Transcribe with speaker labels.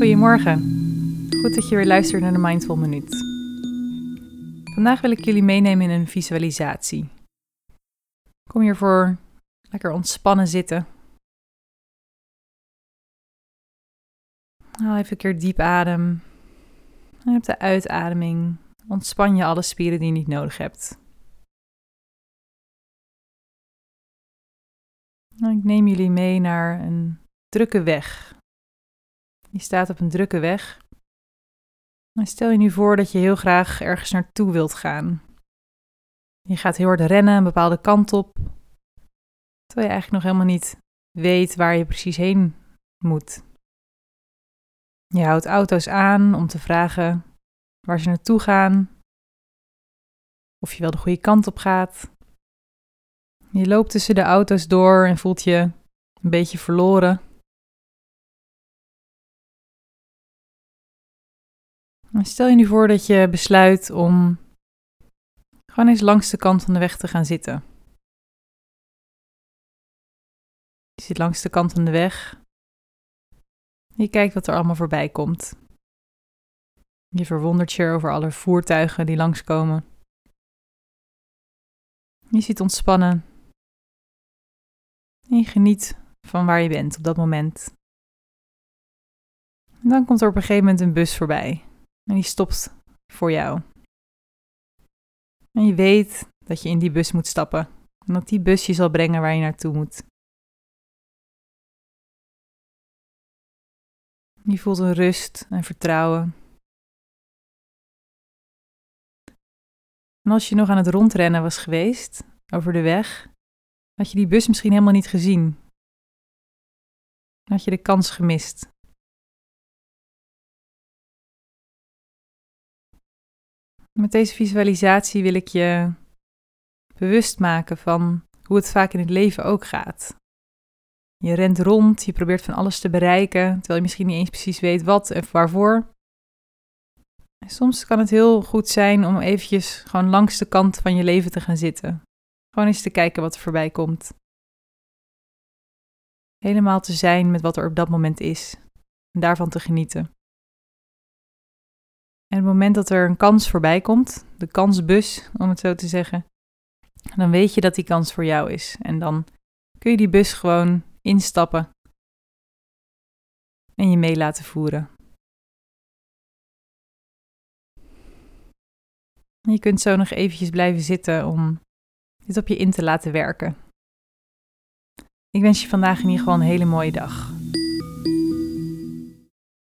Speaker 1: Goedemorgen. Goed dat je weer luistert naar de Mindful Minuut. Vandaag wil ik jullie meenemen in een visualisatie. Kom hiervoor lekker ontspannen zitten. Haal even een keer diep adem. En op de uitademing ontspan je alle spieren die je niet nodig hebt. Ik neem jullie mee naar een drukke weg je staat op een drukke weg. Stel je nu voor dat je heel graag ergens naartoe wilt gaan. Je gaat heel hard rennen een bepaalde kant op, terwijl je eigenlijk nog helemaal niet weet waar je precies heen moet. Je houdt auto's aan om te vragen waar ze naartoe gaan, of je wel de goede kant op gaat. Je loopt tussen de auto's door en voelt je een beetje verloren. Stel je nu voor dat je besluit om gewoon eens langs de kant van de weg te gaan zitten. Je zit langs de kant van de weg. Je kijkt wat er allemaal voorbij komt. Je verwondert je over alle voertuigen die langskomen. Je ziet ontspannen. En je geniet van waar je bent op dat moment. En dan komt er op een gegeven moment een bus voorbij. En die stopt voor jou. En je weet dat je in die bus moet stappen. En dat die bus je zal brengen waar je naartoe moet. Je voelt een rust en vertrouwen. En als je nog aan het rondrennen was geweest over de weg, had je die bus misschien helemaal niet gezien. had je de kans gemist. Met deze visualisatie wil ik je bewust maken van hoe het vaak in het leven ook gaat. Je rent rond, je probeert van alles te bereiken, terwijl je misschien niet eens precies weet wat en waarvoor. soms kan het heel goed zijn om eventjes gewoon langs de kant van je leven te gaan zitten. Gewoon eens te kijken wat er voorbij komt. Helemaal te zijn met wat er op dat moment is en daarvan te genieten. En het moment dat er een kans voorbij komt, de kansbus om het zo te zeggen, dan weet je dat die kans voor jou is. En dan kun je die bus gewoon instappen en je mee laten voeren. Je kunt zo nog eventjes blijven zitten om dit op je in te laten werken. Ik wens je vandaag in ieder geval een hele mooie dag.